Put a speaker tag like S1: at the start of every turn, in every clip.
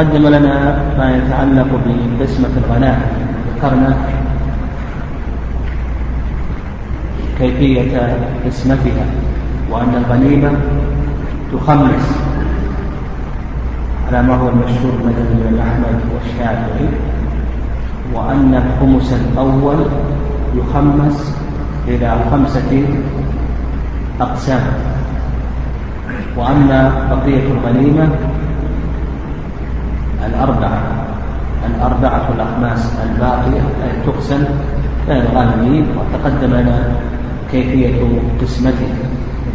S1: تقدم لنا ما يتعلق بقسمة الغنائم ذكرنا كيفية قسمتها وأن الغنيمة تخمس على ما هو المشهور مذهب الإمام أحمد والشافعي وأن الخمس الأول يخمس إلى خمسة أقسام وأما بقية الغنيمة الأربعة. الأربعة الأخماس الباقية تقسم بين الغانمين وتقدم لنا كيفية قسمته.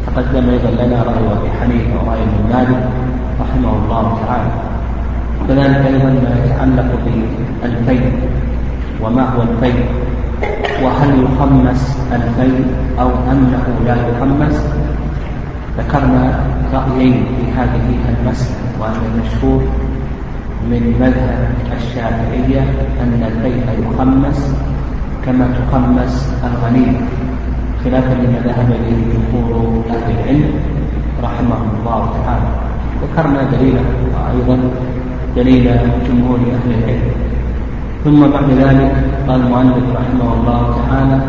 S1: تقدم أيضا لنا رأي أبي حنيفة ورأي ابن مالك رحمه الله تعالى. وكذلك أيضا ما يتعلق بالفيل. وما هو الفيل؟ وهل يخمس الفيل أو أنه لا يخمس؟ ذكرنا رأيين في هذه المسألة وأن المشهور. من مذهب الشافعية أن البيع يخمس كما تخمس الغنيمة خلافا لما ذهب إليه جمهور أهل العلم رحمهم الله تعالى. ذكرنا دليلا وأيضا دليل جمهور أهل العلم. ثم بعد ذلك قال المؤلف رحمه الله تعالى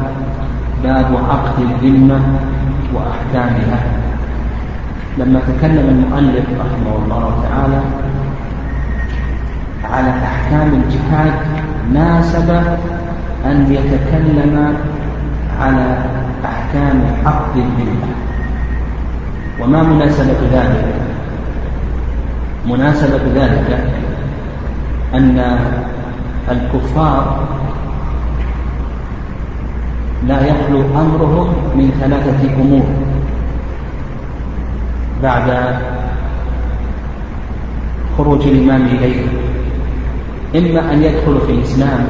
S1: باب عقد الذمة وأحكامها. لما تكلم المؤلف رحمه الله تعالى على أحكام الجهاد ناسب أن يتكلم على أحكام عقد الذمة وما مناسبة ذلك؟ مناسبة ذلك أن الكفار لا يخلو أمرهم من ثلاثة أمور. بعد خروج الإمام إليهم إما أن يدخلوا في الإسلام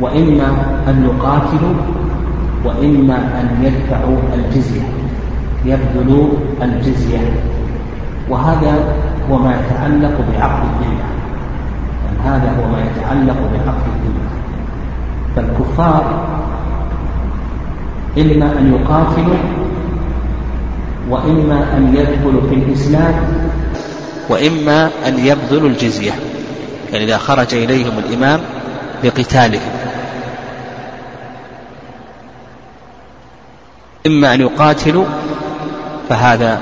S1: وإما أن يقاتلوا وإما أن يدفعوا الجزية يبذلوا الجزية. وهذا هو ما يتعلق بعقد الدنيا يعني هذا هو ما يتعلق بعقد الدنيا فالكفار إما أن يقاتلوا وإما أن يدخلوا في الإسلام وإما أن يبذلوا الجزية. يعني إذا خرج إليهم الإمام بقتالهم. إما أن يقاتلوا فهذا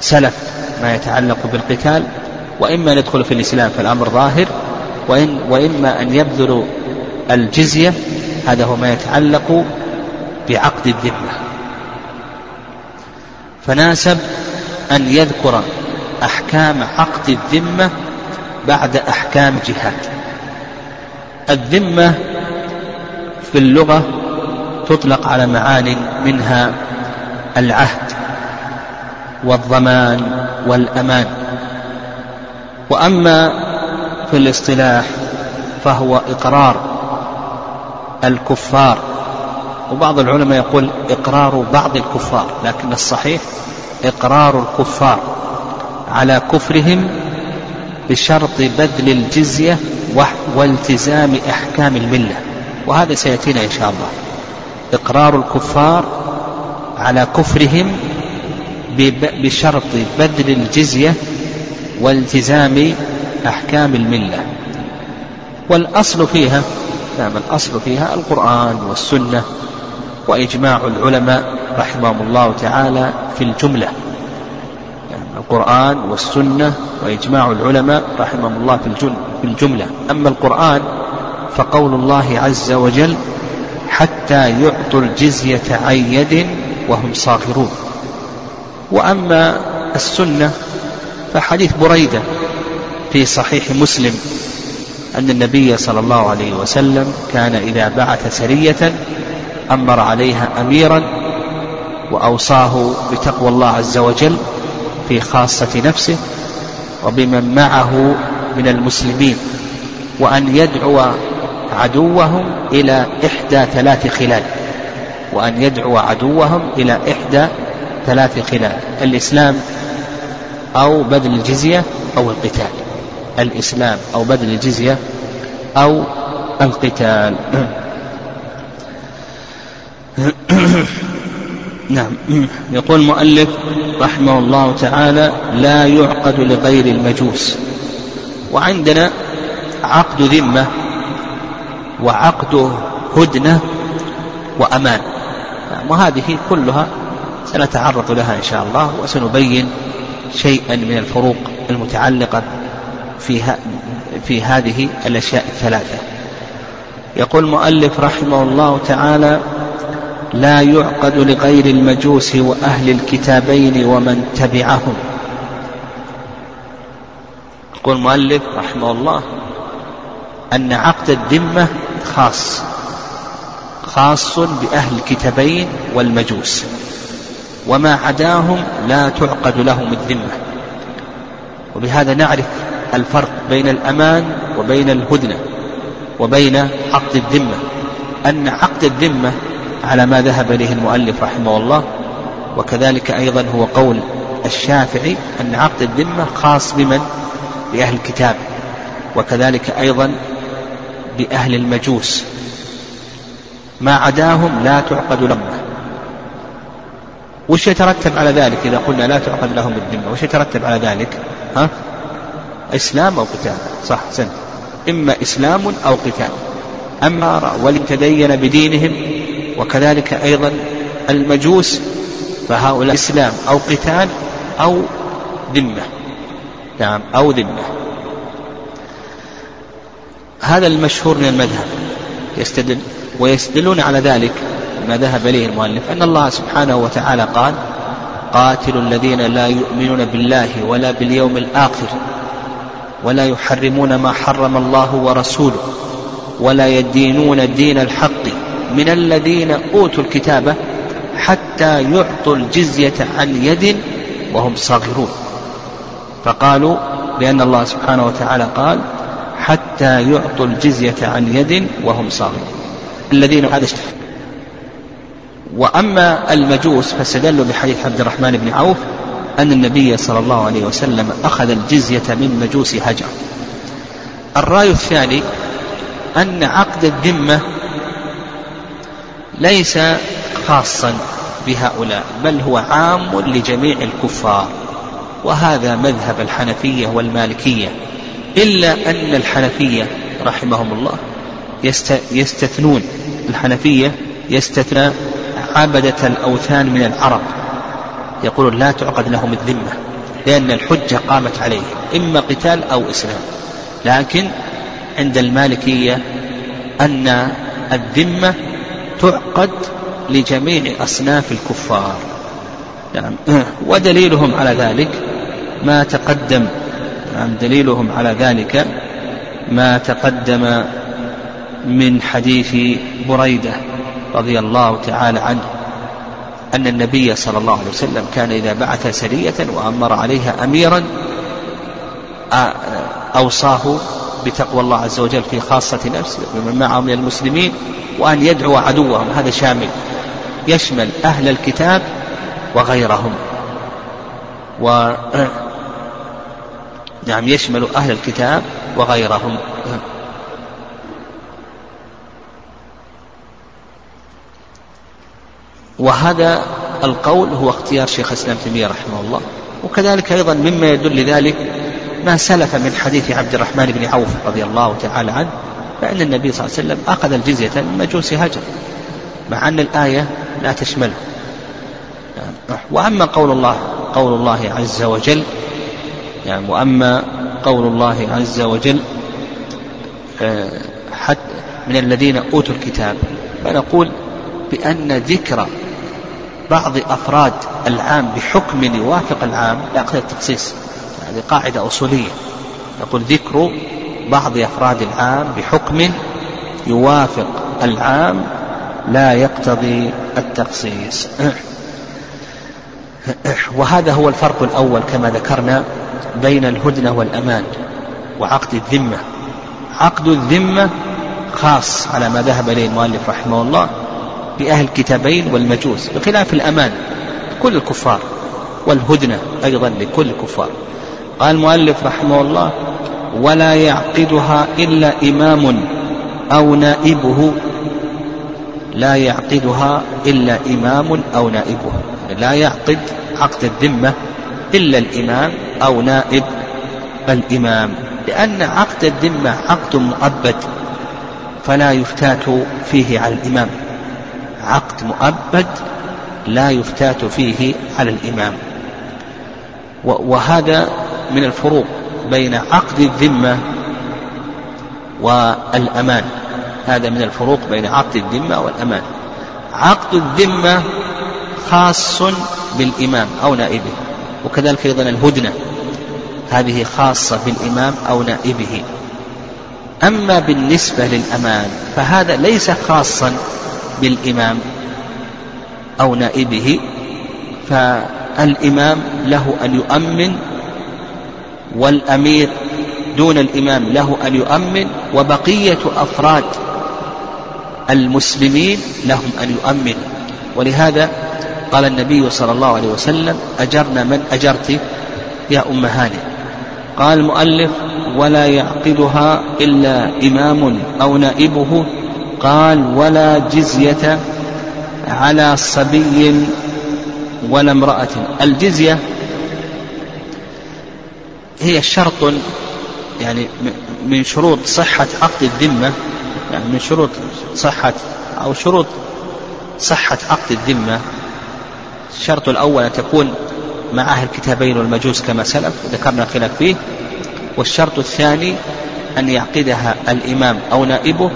S1: سلف ما يتعلق بالقتال وإما أن يدخلوا في الإسلام فالأمر ظاهر وإن وإما أن يبذلوا الجزية هذا هو ما يتعلق بعقد الذمة. فناسب أن يذكر أحكام عقد الذمة بعد أحكام جهاد الذمة في اللغة تطلق على معان منها العهد والضمان والأمان. وأما في الاصطلاح فهو إقرار الكفار. وبعض العلماء يقول إقرار بعض الكفار لكن الصحيح إقرار الكفار على كفرهم بشرط بذل الجزية والتزام أحكام الملة. وهذا سيأتينا إن شاء الله. إقرار الكفار على كفرهم بشرط بذل الجزية والتزام أحكام الملة. والأصل فيها نعم الأصل فيها القرآن والسنة وإجماع العلماء رحمهم الله تعالى في الجملة. القرآن والسنة وإجماع العلماء رحمهم الله في الجملة. أما القرآن فقول الله عز وجل حتى يعطوا الجزية عن يد وهم صاغرون. وأما السنة فحديث بريدة في صحيح مسلم أن النبي صلى الله عليه وسلم كان إذا بعث سرية أمر عليها أميرا وأوصاه بتقوى الله عز وجل في خاصة نفسه وبمن معه من المسلمين وأن يدعو عدوهم إلى إحدى ثلاث خلال وأن يدعو عدوهم إلى إحدى ثلاث خلال الإسلام أو بذل الجزية أو القتال الإسلام أو بذل الجزية أو القتال. نعم. يقول المؤلف رحمه الله تعالى لا يعقد لغير المجوس. وعندنا عقد ذمة وعقد هدنة وأمان. نعم وهذه كلها سنتعرض لها إن شاء الله وسنبين شيئا من الفروق المتعلقة في, في هذه الأشياء الثلاثة. يقول المؤلف رحمه الله تعالى لا يعقد لغير المجوس وأهل الكتابين ومن تبعهم. يقول المؤلف رحمه الله أن عقد الذمة خاص خاص بأهل الكتابين والمجوس وما عداهم لا تعقد لهم الذمة. وبهذا نعرف الفرق بين الأمان وبين الهدنة وبين عقد الذمة. أن عقد الذمة على ما ذهب إليه المؤلف رحمه الله وكذلك أيضا هو قول الشافعي أن عقد الذمة خاص بمن؟ بأهل الكتاب وكذلك أيضا بأهل المجوس. ما عداهم لا تعقد لهم. وش يترتب على ذلك إذا قلنا لا تعقد لهم الذمة؟ وش يترتب على ذلك؟ ها؟ إسلام أو قتال؟ صح سن. إما إسلام أو قتال. أما ولم تدين بدينهم وكذلك أيضا المجوس فهؤلاء إسلام أو قتال أو ذمة. نعم أو ذمة. هذا المشهور من المذهب. يستدل ويستدلون على ذلك ما ذهب إليه المؤلف أن الله سبحانه وتعالى قال قاتلوا الذين لا يؤمنون بالله ولا باليوم الآخر ولا يحرمون ما حرم الله ورسوله ولا يدينون دين الحق من الذين أوتوا الكتاب حتى يعطوا الجزية عن يد وهم صاغرون. فقالوا لأن الله سبحانه وتعالى قال حتى يعطوا الجزية عن يد وهم صاغرون. الذين هذا اشتهر وأما المجوس فاستدلوا بحديث عبد الرحمن بن عوف أن النبي صلى الله عليه وسلم أخذ الجزية من مجوس هجر. الرأي الثاني أن عقد الذمة ليس خاصا بهؤلاء بل هو عام لجميع الكفار. وهذا مذهب الحنفية والمالكية. إلا أن الحنفية رحمهم الله يستثنون الحنفية يستثنى عبدة الأوثان من العرب. يقولون لا تعقد لهم الذمة لأن الحجة قامت عليه إما قتال أو إسلام. لكن عند المالكية أن الذمة تعقد لجميع أصناف الكفار. نعم. ودليلهم على ذلك ما تقدم. نعم. دليلهم عليه ذلك ما تقدم من حديث بريدة رضي الله تعالى عنه أن النبي صلى الله عليه وسلم كان إذا بعث سرية وأمر عليها أميرا أوصاه بتقوى الله عز وجل في خاصة نفسه ومن معه من المسلمين وأن يدعو عدوهم هذا شامل. يشمل أهل الكتاب وغيرهم. و نعم يشمل أهل الكتاب وغيرهم. وهذا القول هو اختيار شيخ الإسلام تيمية رحمه الله. وكذلك أيضا مما يدل لذلك ما سلف من حديث عبد الرحمن بن عوف رضي الله تعالى عنه فإن النبي صلى الله عليه وسلم أخذ الجزية من مجوس هجر مع أن الآية لا تشمله. وأما قول الله قول الله عز وجل يعني وأما قول الله عز وجل آه، حتى من الذين أوتوا الكتاب فنقول بأن ذكر بعض أفراد العام بحكم يوافق العام لا يقتضي التخصيص. هذه قاعدة أصولية. نقول ذكر بعض أفراد العام بحكم يوافق العام لا يقتضي التخصيص. وهذا هو الفرق الأول كما ذكرنا بين الهدنة والأمان وعقد الذمة. عقد الذمة خاص على ما ذهب إليه المؤلف رحمه الله بأهل الكتابين والمجوس بخلاف الأمان لكل الكفار والهدنة أيضا لكل الكفار. قال المؤلف رحمه الله ولا يعقدها إلا إمام أو نائبه. لا يعقدها إلا إمام أو نائبه. لا يعقد عقد الذمة إلا الإمام أو نائب الإمام. لأن عقد الذمة عقد مؤبد فلا يفتات فيه على الإمام. عقد مؤبد لا يفتات فيه على الإمام. وهذا من الفروق بين عقد الذمة والأمان. هذا من الفروق بين عقد الذمة والأمان. عقد الذمة خاص بالإمام أو نائبه وكذلك أيضا الهدنة هذه خاصة بالإمام أو نائبه. أما بالنسبة للأمان فهذا ليس خاصا بالإمام أو نائبه فالإمام له أن يؤمن والأمير دون الإمام له أن يؤمن وبقية أفراد المسلمين لهم أن يؤمنوا ولهذا قال النبي صلى الله عليه وسلم أجرنا من أجرت يا أم هانئ قال المؤلف ولا يعقدها إلا إمام أو نائبه. قال ولا جزية على صبي ولا امرأة. الجزية هي شرط يعني من شروط صحة عقد الذمة يعني من شروط صحة أو شروط صحة عقد الذمة. الشرط الأول أن تكون مع أهل الكتابين والمجوس كما سلف ذكرنا خلاف فيه. والشرط الثاني أن يعقدها الإمام أو نائبه.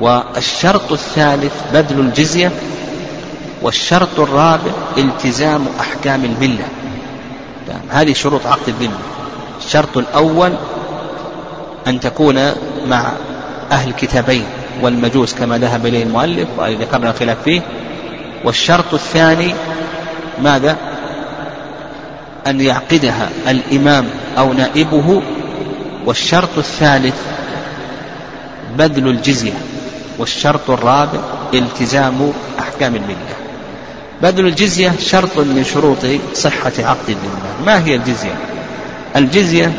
S1: والشرط الثالث بذل الجزية. والشرط الرابع التزام أحكام الملة. هذه شروط عقد الذمة. الشرط الأول أن تكون مع أهل الكتابين والمجوس كما ذهب إليه المؤلف وذكرنا الخلاف فيه. والشرط الثاني ماذا؟ أن يعقدها الإمام أو نائبه. والشرط الثالث بذل الجزية. والشرط الرابع التزام أحكام الملة. بذل الجزية شرط من شروط صحة عقد الذمة ما هي الجزية؟ الجزية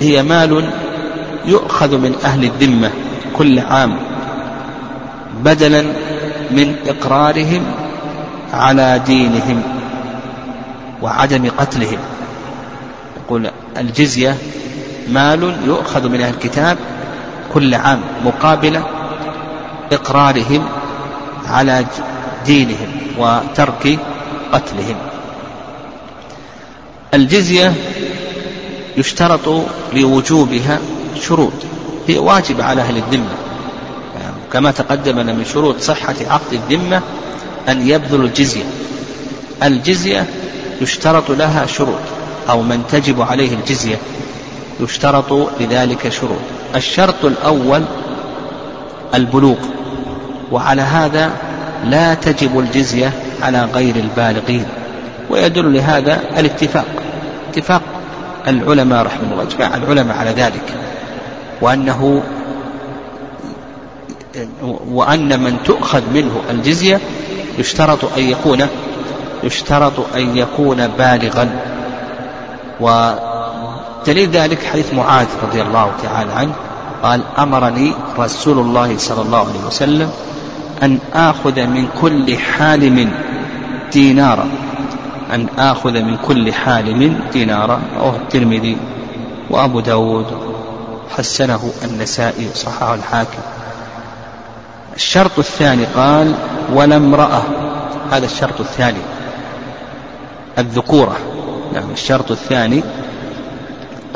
S1: هي مال يؤخذ من أهل الذمة كل عام بدلا من إقرارهم على دينهم وعدم قتلهم. يقول الجزية مال يؤخذ من أهل الكتاب كل عام مقابل إقرارهم على دينهم وترك قتلهم. الجزية يشترط لوجوبها شروط. هي واجبة على أهل الذمة. كما تقدم أن من شروط صحة عقد الذمة أن يبذلوا الجزية. الجزية يشترط لها شروط أو من تجب عليه الجزية يشترط لذلك شروط. الشرط الأول البلوغ وعلى هذا لا تجب الجزية على غير البالغين. ويدل لهذا الاتفاق اتفاق العلماء رحمه الله اجماع العلماء على ذلك. وأنه وأن من تؤخذ منه الجزية يشترط أن يكون يشترط أن يكون بالغا. ودليل ذلك حديث معاذ رضي الله تعالى عنه قال أمرني رسول الله صلى الله عليه وسلم أن آخذ من كل حالم دينارا. أن آخذ من كل حالم دينارا. رواه الترمذي وأبو داود حسنه النسائي وصححه الحاكم. الشرط الثاني قال ولا امرأة. هذا الشرط الثاني. الذكورة. نعم الشرط الثاني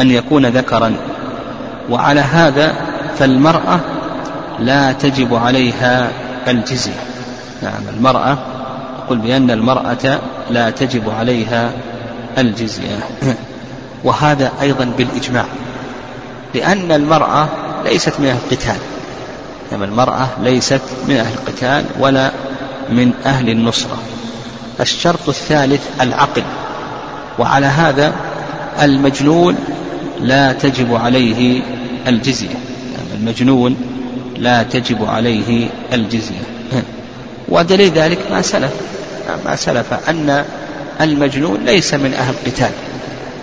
S1: أن يكون ذكرا. وعلى هذا فالمرأة لا تجب عليها الجزية نعم المرأة يقول بأن المرأة لا تجب عليها الجزية. وهذا أيضا بالإجماع لأن المرأة ليست من أهل القتال. نعم المرأة ليست من أهل القتال ولا من أهل النصرة. الشرط الثالث العقل وعلى هذا المجنون لا تجب عليه الجزية. يعني المجنون لا تجب عليه الجزية. ودليل ذلك ما سلف ما سلف أن المجنون ليس من أهل القتال.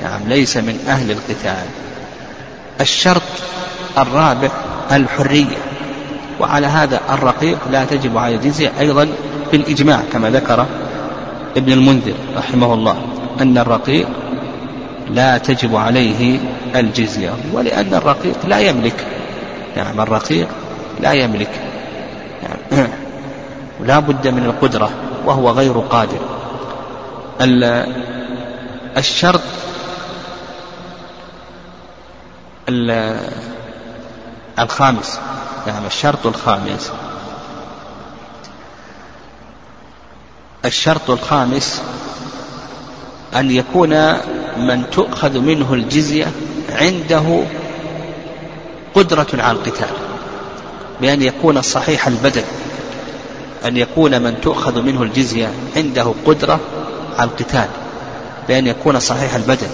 S1: نعم ليس من أهل القتال. الشرط الرابع الحرية وعلى هذا الرقيق لا تجب على الجزية أيضا بالإجماع كما ذكر ابن المنذر رحمه الله أن الرقيق لا تجب عليه الجزية. ولأن الرقيق لا يملك نعم الرقيق لا يملك. يعني لا بد من القدرة وهو غير قادر. الشرط الخامس. نعم الشرط الخامس. الشرط الخامس أن يكون من تؤخذ منه الجزية عنده قدرة على القتال. بأن يكون صحيح البدن أن يكون من تؤخذ منه الجزية عنده قدرة على القتال بأن يكون صحيح البدن.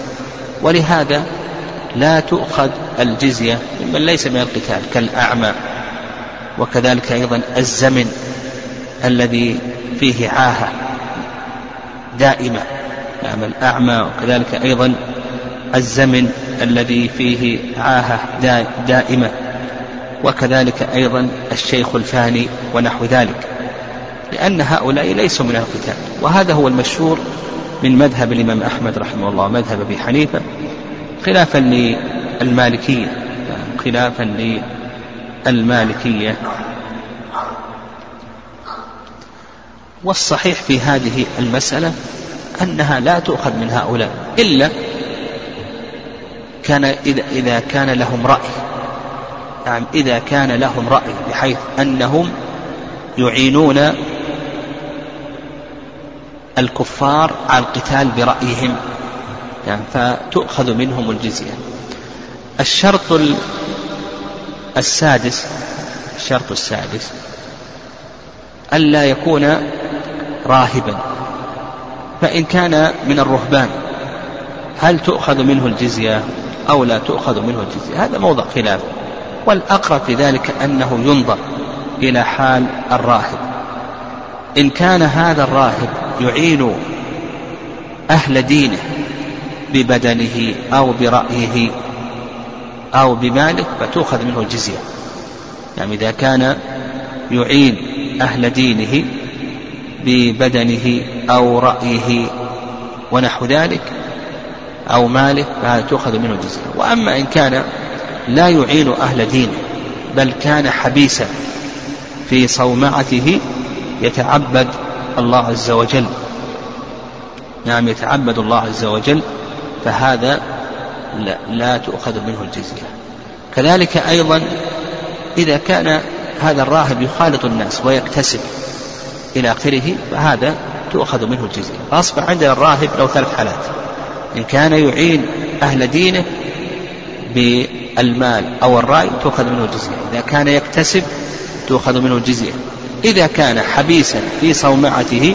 S1: ولهذا لا تؤخذ الجزية ممن ليس من القتال كالأعمى وكذلك أيضا الزمن الذي فيه عاهة دائمة نعم الأعمى وكذلك أيضا الزمن الذي فيه عاهة دائمة. وكذلك أيضا الشيخ الفاني ونحو ذلك لأن هؤلاء ليسوا من القتال وهذا هو المشهور من مذهب الإمام أحمد رحمه الله مذهب أبي حنيفة خلافا للمالكية خلافا للمالكية. والصحيح في هذه المسألة أنها لا تؤخذ من هؤلاء إلا كان إذا, كان لهم رأي. نعم إذا كان لهم رأي بحيث أنهم يعينون الكفار على القتال برأيهم. يعني فتؤخذ منهم الجزية. الشرط السادس الشرط السادس ألا يكون راهبا. فإن كان من الرهبان هل تؤخذ منه الجزية أو لا تؤخذ منه الجزية؟ هذا موضع خلاف. والأقرب في ذلك أنه ينظر إلى حال الراهب. إن كان هذا الراهب يعين أهل دينه ببدنه أو برأيه أو بماله فتؤخذ منه الجزية. يعني إذا كان يعين أهل دينه ببدنه أو رأيه ونحو ذلك أو ماله فهذا تؤخذ منه الجزية. وأما إن كان لا يعين أهل دينه بل كان حبيسا في صومعته يتعبد الله عز وجل. نعم يتعبد الله عز وجل فهذا لا, لا تؤخذ منه الجزية. كذلك أيضا إذا كان هذا الراهب يخالط الناس ويكتسب إلى آخره فهذا تؤخذ منه الجزية. فأصبح عندنا الراهب له ثلاث حالات. إن كان يعين أهل دينه بالمال أو الرأي تؤخذ منه الجزية إذا كان يكتسب تؤخذ منه الجزية إذا كان حبيسا في صومعته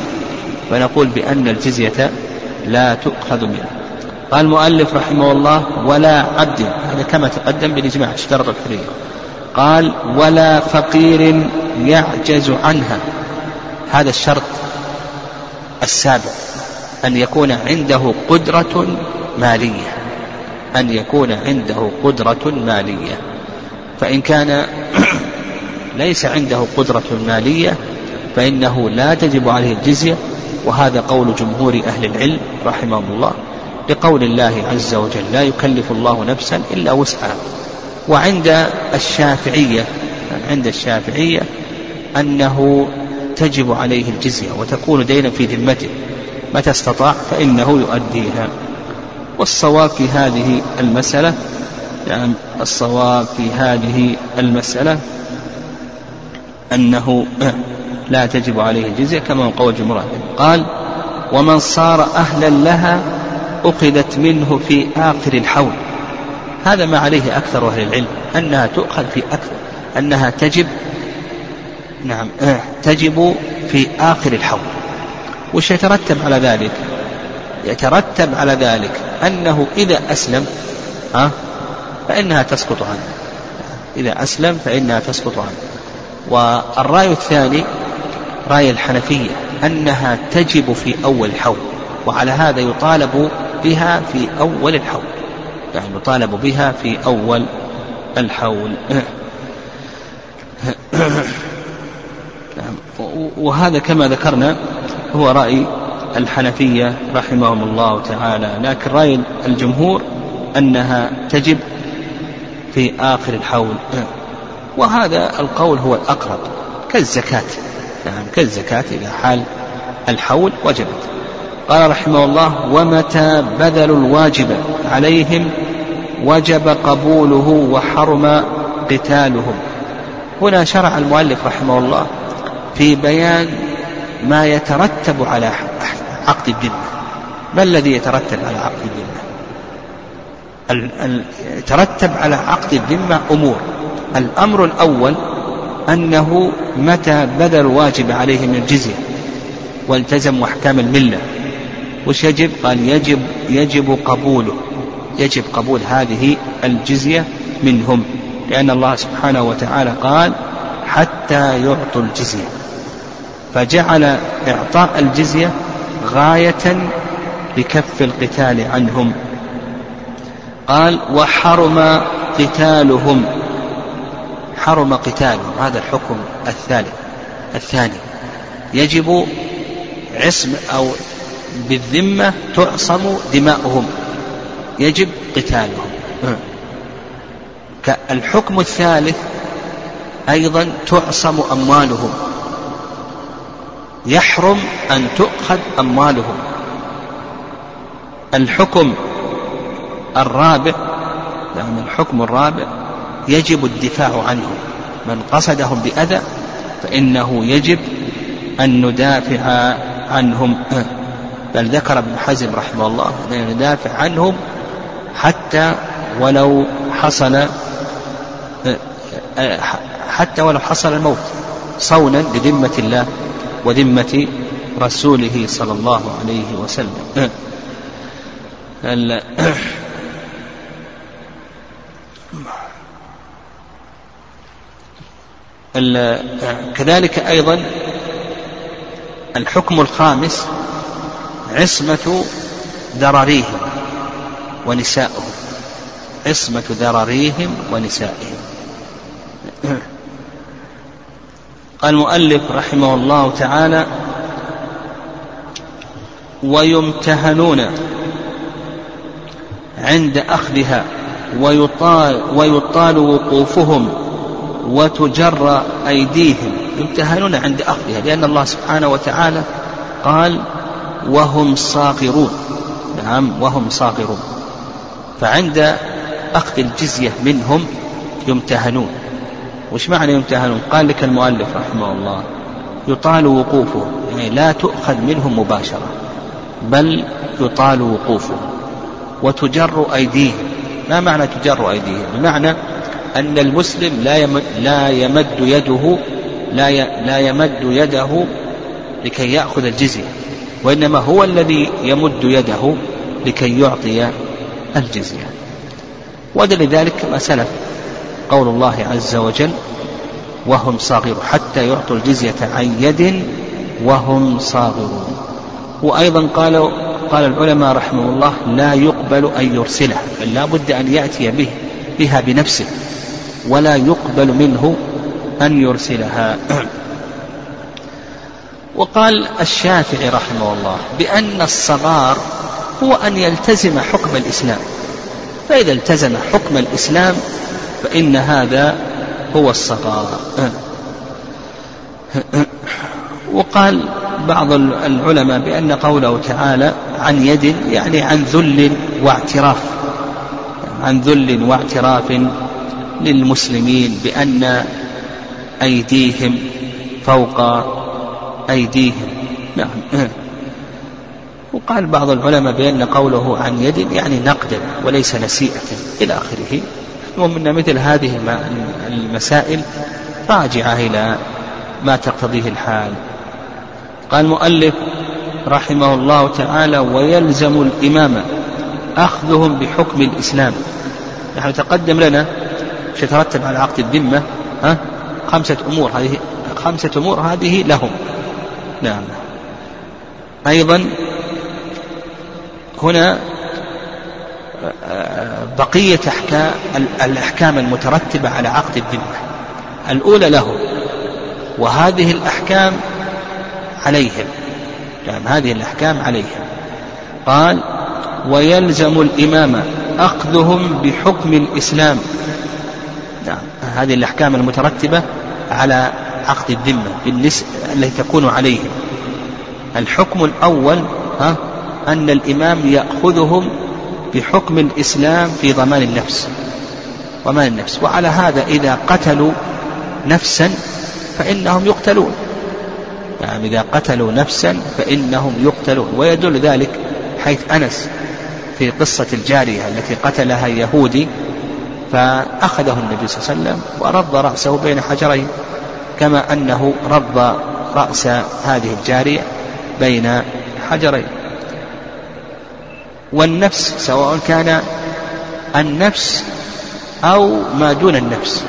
S1: فنقول بأن الجزية لا تؤخذ منه. قال المؤلف رحمه الله ولا عبد هذا كما تقدم بالإجماع اشترط الحرية. قال ولا فقير يعجز عنها. هذا الشرط السابع أن يكون عنده قدرة مالية. أن يكون عنده قدرة مالية. فإن كان ليس عنده قدرة مالية فإنه لا تجب عليه الجزية. وهذا قول جمهور أهل العلم رحمهم الله لقول الله عز وجل لا يكلف الله نفسا إلا وسعها. وعند الشافعية عند الشافعية أنه تجب عليه الجزية وتكون دينا في ذمته. متى استطاع؟ فإنه يؤديها. والصواب في هذه المسألة يعني الصواب في هذه المسألة أنه لا تجب عليه الجزية كما هو قول جمهور قال ومن صار أهلا لها أخذت منه في آخر الحول. هذا ما عليه أكثر أهل العلم أنها تؤخذ في أكثر أنها تجب نعم تجب في آخر الحول. وش يترتب على ذلك؟ يترتب على ذلك أنه إذا أسلم ها؟ فإنها تسقط عنه. إذا أسلم فإنها تسقط عنه. والرأي الثاني رأي الحنفية أنها تجب في أول الحول وعلى هذا يطالب بها في أول الحول. يعني يطالب بها في أول الحول. وهذا كما ذكرنا هو رأي الحنفية رحمهم الله تعالى لكن رأي الجمهور أنها تجب في آخر الحول. وهذا القول هو الأقرب كالزكاة. يعني كالزكاة إذا حال الحول وجبت. قال رحمه الله ومتى بذلوا الواجب عليهم وجب قبوله وحرم قتالهم. هنا شرع المؤلف رحمه الله في بيان ما يترتب على عقد الذمة. ما الذي يترتب على عقد الذمة؟ يترتب على عقد الذمة أمور. الأمر الأول أنه متى بذل الواجب عليه من الجزية والتزموا أحكام الملة. وش يجب؟ قال يجب يجب قبوله. يجب قبول هذه الجزية منهم. لأن الله سبحانه وتعالى قال حتى يعطوا الجزية. فجعل إعطاء الجزية غاية لكف القتال عنهم. قال وحرم قتالهم. حرم قتالهم. هذا الحكم الثالث الثاني. يجب عصم أو بالذمة تعصم دماؤهم. يجب قتالهم. الحكم الثالث أيضا تعصم أموالهم. يحرم أن تؤخذ أموالهم الحكم الرابع يعني الحكم الرابع يجب الدفاع عنهم من قصدهم بأذى فإنه يجب أن ندافع عنهم. بل ذكر ابن حزم رحمه الله أن ندافع عنهم حتى ولو حصل حتى ولو حصل الموت صونا لذمة الله. وذمة رسوله صلى الله عليه وسلم. كذلك أيضا الحكم الخامس عصمة ذراريهم ونسائهم عصمة ذراريهم ونسائهم قال المؤلف رحمه الله تعالى ويمتهنون عند أخذها ويطال, ويطال وقوفهم وتجر أيديهم. يمتهنون عند أخذها لأن الله سبحانه وتعالى قال وهم صاغرون. نعم وهم صاغرون. فعند أخذ الجزية منهم يمتهنون. وش معنى يمتهنون قال لك المؤلف رحمه الله يطال وقوفه يعني لا تؤخذ منهم مباشرة بل يطال وقوفه وتجر أيديهم. ما معنى تجر أيديهم؟ بمعنى أن المسلم لا لا يمد يده لا لا يمد يده لكي يأخذ الجزية وإنما هو الذي يمد يده لكي يعطي الجزية. ودل ذلك ما سلف. قول الله عز وجل وهم صاغرون حتى يعطوا الجزية عن يد وهم صاغرون. وأيضا قالوا قال العلماء رحمه الله لا يقبل أن يرسله بل لا بد أن يأتي به بها بنفسه ولا يقبل منه أن يرسلها. وقال الشافعي رحمه الله بأن الصغار هو أن يلتزم حكم الإسلام. فإذا التزم حكم الإسلام فإن هذا هو الصغار. وقال بعض العلماء بأن قوله تعالى عن يد يعني عن ذل واعتراف عن ذل واعتراف للمسلمين بأن أيديهم فوق أيديهم. نعم. وقال بعض العلماء بأن قوله عن يد يعني نقدا وليس نسيئة إلى آخره. ومن مثل هذه المسائل راجعة إلى ما تقتضيه الحال. قال المؤلف رحمه الله تعالى ويلزم الإمام أخذهم بحكم الإسلام. نحن تقدم لنا يترتب على عقد الذمة ها؟ خمسة أمور هذه خمسة أمور هذه لهم. نعم. أيضا هنا بقية أحكام الأحكام المترتبة على عقد الذمة. الأولى له وهذه الأحكام عليهم. نعم هذه الأحكام عليهم. قال ويلزم الإمام أخذهم بحكم الإسلام. نعم هذه الأحكام المترتبة على عقد الذمة التي تكون عليهم. الحكم الأول ها أن الإمام يأخذهم بحكم الإسلام في ضمان النفس ضمان النفس. وعلى هذا إذا قتلوا نفسا فإنهم يقتلون. يعني إذا قتلوا نفسا فإنهم يقتلون. ويدل ذلك حيث أنس في قصة الجارية التي قتلها يهودي فأخذه النبي صلى الله عليه وسلم ورض رأسه بين حجرين كما أنه رض رأس هذه الجارية بين حجرين. والنفس سواء كان النفس أو ما دون النفس.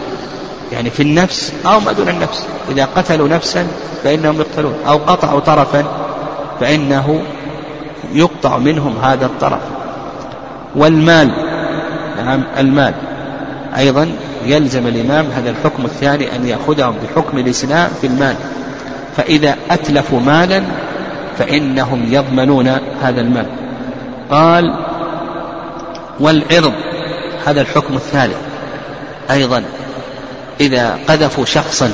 S1: يعني في النفس أو ما دون النفس. إذا قتلوا نفسا فإنهم يقتلون أو قطعوا طرفا فإنه يقطع منهم هذا الطرف. والمال نعم المال. أيضا يلزم الإمام هذا الحكم الثاني أن يأخذهم بحكم الإسلام في المال. فإذا أتلفوا مالا فإنهم يضمنون هذا المال. قال والعرض هذا الحكم الثالث أيضا إذا قذفوا شخصا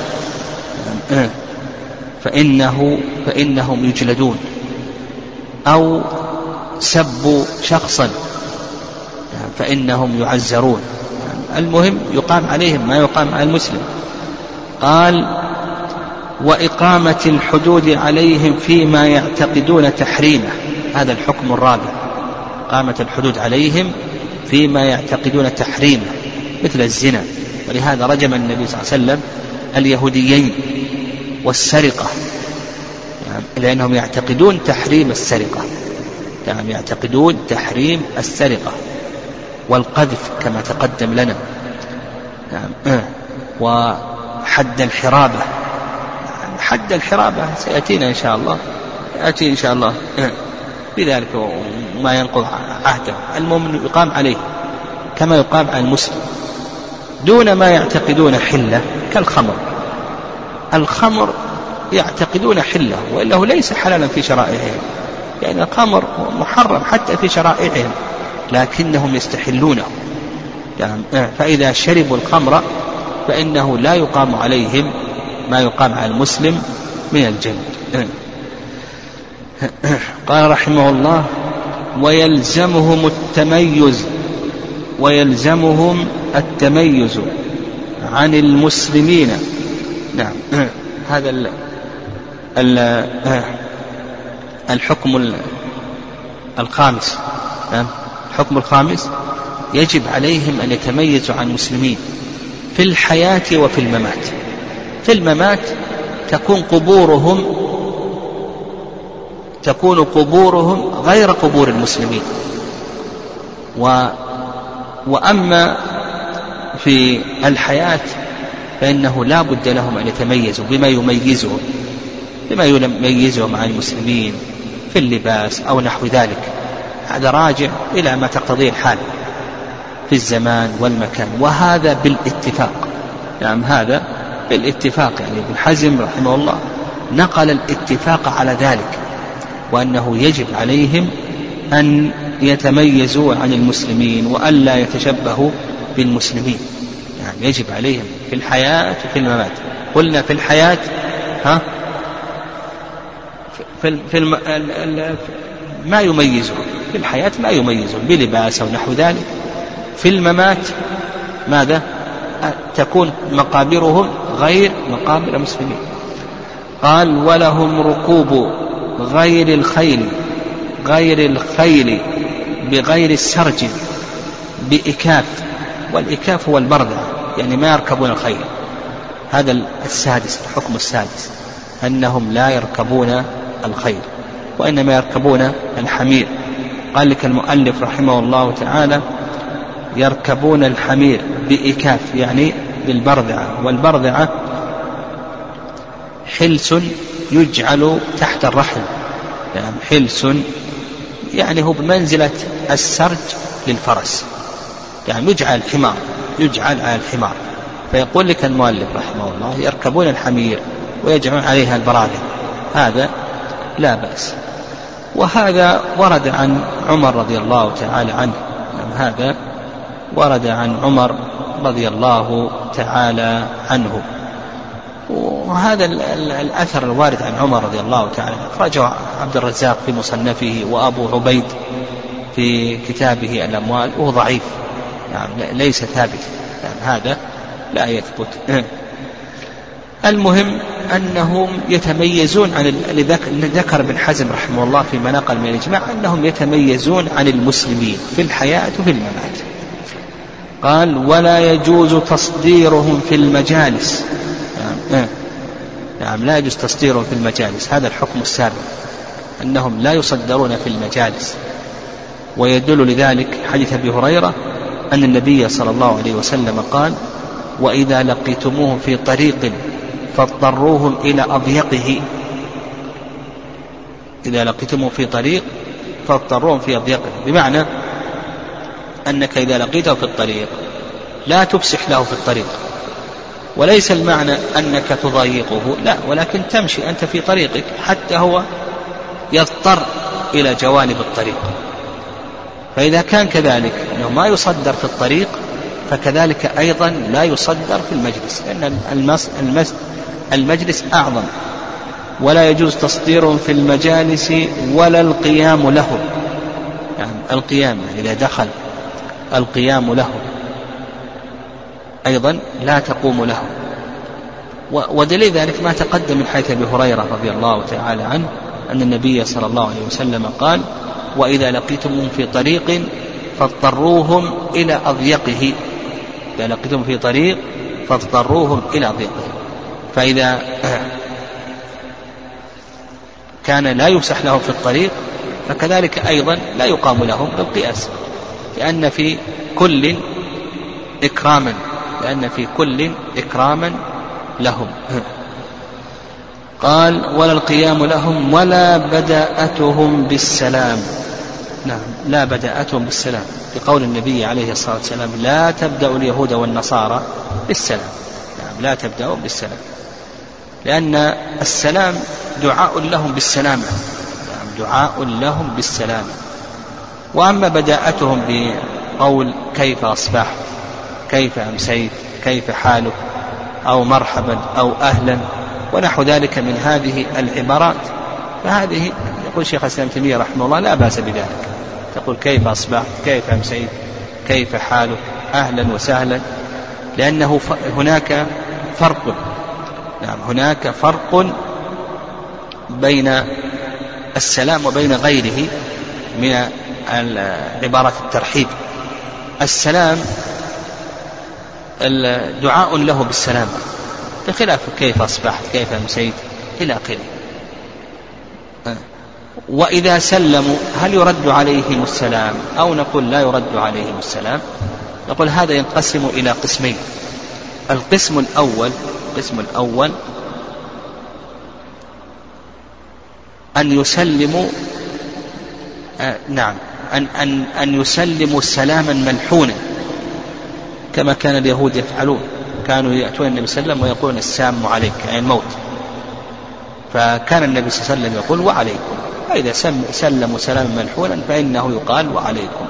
S1: فإنه فإنهم يجلدون أو سبوا شخصا فإنهم يعزرون. المهم يقام عليهم ما يقام على المسلم. قال وإقامة الحدود عليهم فيما يعتقدون تحريمه. هذا الحكم الرابع. إقامة الحدود عليهم فيما يعتقدون تحريمه مثل الزنا. ولهذا رجم النبي صلى الله عليه وسلم اليهوديين والسرقة. يعني لأنهم يعتقدون تحريم السرقة. يعني يعتقدون تحريم السرقة والقذف كما تقدم لنا. نعم وحد الحرابة. حد الحرابة سيأتينا إن شاء الله. يأتي إن شاء الله. بذلك ما ينقض عهده. المؤمن يقام عليه كما يقام على المسلم دون ما يعتقدون حلة كالخمر. الخمر يعتقدون حلة وإنه ليس حلالا في شرائعهم. يعني الخمر محرم حتى في شرائعهم لكنهم يستحلونه. يعني فإذا شربوا الخمر فإنه لا يقام عليهم ما يقام على المسلم من الجلد قال رحمه الله ويلزمهم التميز ويلزمهم التميز عن المسلمين. نعم. هذا ال ال الحكم الخامس. نعم. الحكم الخامس يجب عليهم أن يتميزوا عن المسلمين في الحياة وفي الممات. في الممات تكون قبورهم تكون قبورهم غير قبور المسلمين. و وأما في الحياة فإنه لا بد لهم أن يتميزوا بما يميزهم بما يميزهم عن المسلمين في اللباس أو نحو ذلك. هذا راجع إلى ما تقتضيه الحال في الزمان والمكان وهذا بالاتفاق. نعم هذا بالاتفاق. يعني ابن حزم رحمه الله نقل الاتفاق على ذلك. وأنه يجب عليهم أن يتميزوا عن المسلمين وألا يتشبهوا بالمسلمين. يعني يجب عليهم في الحياة وفي الممات. قلنا في الحياة ها؟ في, في الم... ما يميزهم في الحياة ما يميزهم بلباس أو نحو ذلك. في الممات ماذا؟ تكون مقابرهم غير مقابر المسلمين. قال ولهم ركوب غير الخيل غير الخيل بغير السرج بإكاف والإكاف هو البردة يعني ما يركبون الخيل. هذا السادس الحكم السادس أنهم لا يركبون الخيل وإنما يركبون الحمير. قال لك المؤلف رحمه الله تعالى يركبون الحمير بإكاف يعني بالبرذعة والبرذعة حلس يجعل تحت الرحل يعني حلس يعني هو بمنزلة السرج للفرس. يعني يجعل الحمار يجعل على الحمار. فيقول لك المؤلف رحمه الله يركبون الحمير ويجعلون عليها البراغم هذا لا بأس. وهذا ورد عن عمر رضي الله تعالى عنه. يعني هذا ورد عن عمر رضي الله تعالى عنه. وهذا الأثر الوارد عن عمر رضي الله تعالى. أخرجه عبد الرزاق في مصنفه وأبو عبيد في كتابه الأموال. وهو ضعيف. يعني ليس ثابت. يعني هذا لا يثبت. المهم أنهم يتميزون عن ذكر ابن حزم رحمه الله في مناقل من الإجماع أنهم يتميزون عن المسلمين في الحياة وفي الممات. قال ولا يجوز تصديرهم في المجالس. نعم, نعم لا يجوز تصديرهم في المجالس. هذا الحكم السابق أنهم لا يصدرون في المجالس. ويدل لذلك حديث أبي هريرة أن النبي صلى الله عليه وسلم قال وإذا لقيتموه في طريق فاضطروهم إلى أضيقه. إذا لقيتموه في طريق فاضطروهم في أضيقه. بمعنى أنك إذا لقيته في الطريق لا تفسح له في الطريق. وليس المعنى أنك تضايقه لا ولكن تمشي أنت في طريقك حتى هو يضطر إلى جوانب الطريق. فإذا كان كذلك أنه ما يصدر في الطريق فكذلك أيضا لا يصدر في المجلس لأن المس المجلس أعظم. ولا يجوز تصديرهم في المجالس ولا القيام له. يعني القيام إذا دخل القيام له. أيضا لا تقوم له. ودليل ذلك ما تقدم من حيث أبي هريرة رضي الله تعالى عنه أن النبي صلى الله عليه وسلم قال وإذا لقيتم في طريق فاضطروهم إلى أضيقه. إذا لقيتم في طريق فاضطروهم إلى أضيقه. فإذا كان لا يفسح لهم في الطريق فكذلك أيضا لا يقام لهم بالقياس لأن في كل إكراما لأن في كل إكراما لهم. قال ولا القيام لهم ولا بدأتهم بالسلام. نعم لا بدأتهم بالسلام. لقول النبي عليه الصلاة والسلام لا تبدأ اليهود والنصارى بالسلام. نعم لا تبدأوا بالسلام. لأن السلام دعاء لهم بالسلامة نعم دعاء لهم بالسلامة وأما بداءتهم بقول كيف أصبحت؟ كيف أمسيت؟ كيف حالك؟ أو مرحبا أو أهلا؟ ونحو ذلك من هذه العبارات. فهذه يقول شيخ الإسلام تيمية رحمه الله لا بأس بذلك. تقول كيف أصبحت؟ كيف أمسيت؟ كيف حالك؟ أهلا وسهلا. لأنه هناك فرق. نعم هناك فرق بين السلام وبين غيره من عبارة الترحيب. السلام دعاء له بالسلامة بخلاف كيف أصبحت كيف أمسيت إلى آخره. وإذا سلموا هل يرد عليهم السلام؟ أو نقول لا يرد عليهم السلام. نقول هذا ينقسم إلى قسمين. القسم الأول القسم الأول أن يسلموا آه نعم أن أن أن يسلموا سلاما منحونا كما كان اليهود يفعلون. كانوا يأتون النبي صلى الله عليه وسلم ويقولون السام عليك يعني الموت. فكان النبي صلى الله عليه وسلم يقول وعليكم. فإذا سلموا سلاما منحونا فإنه يقال وعليكم.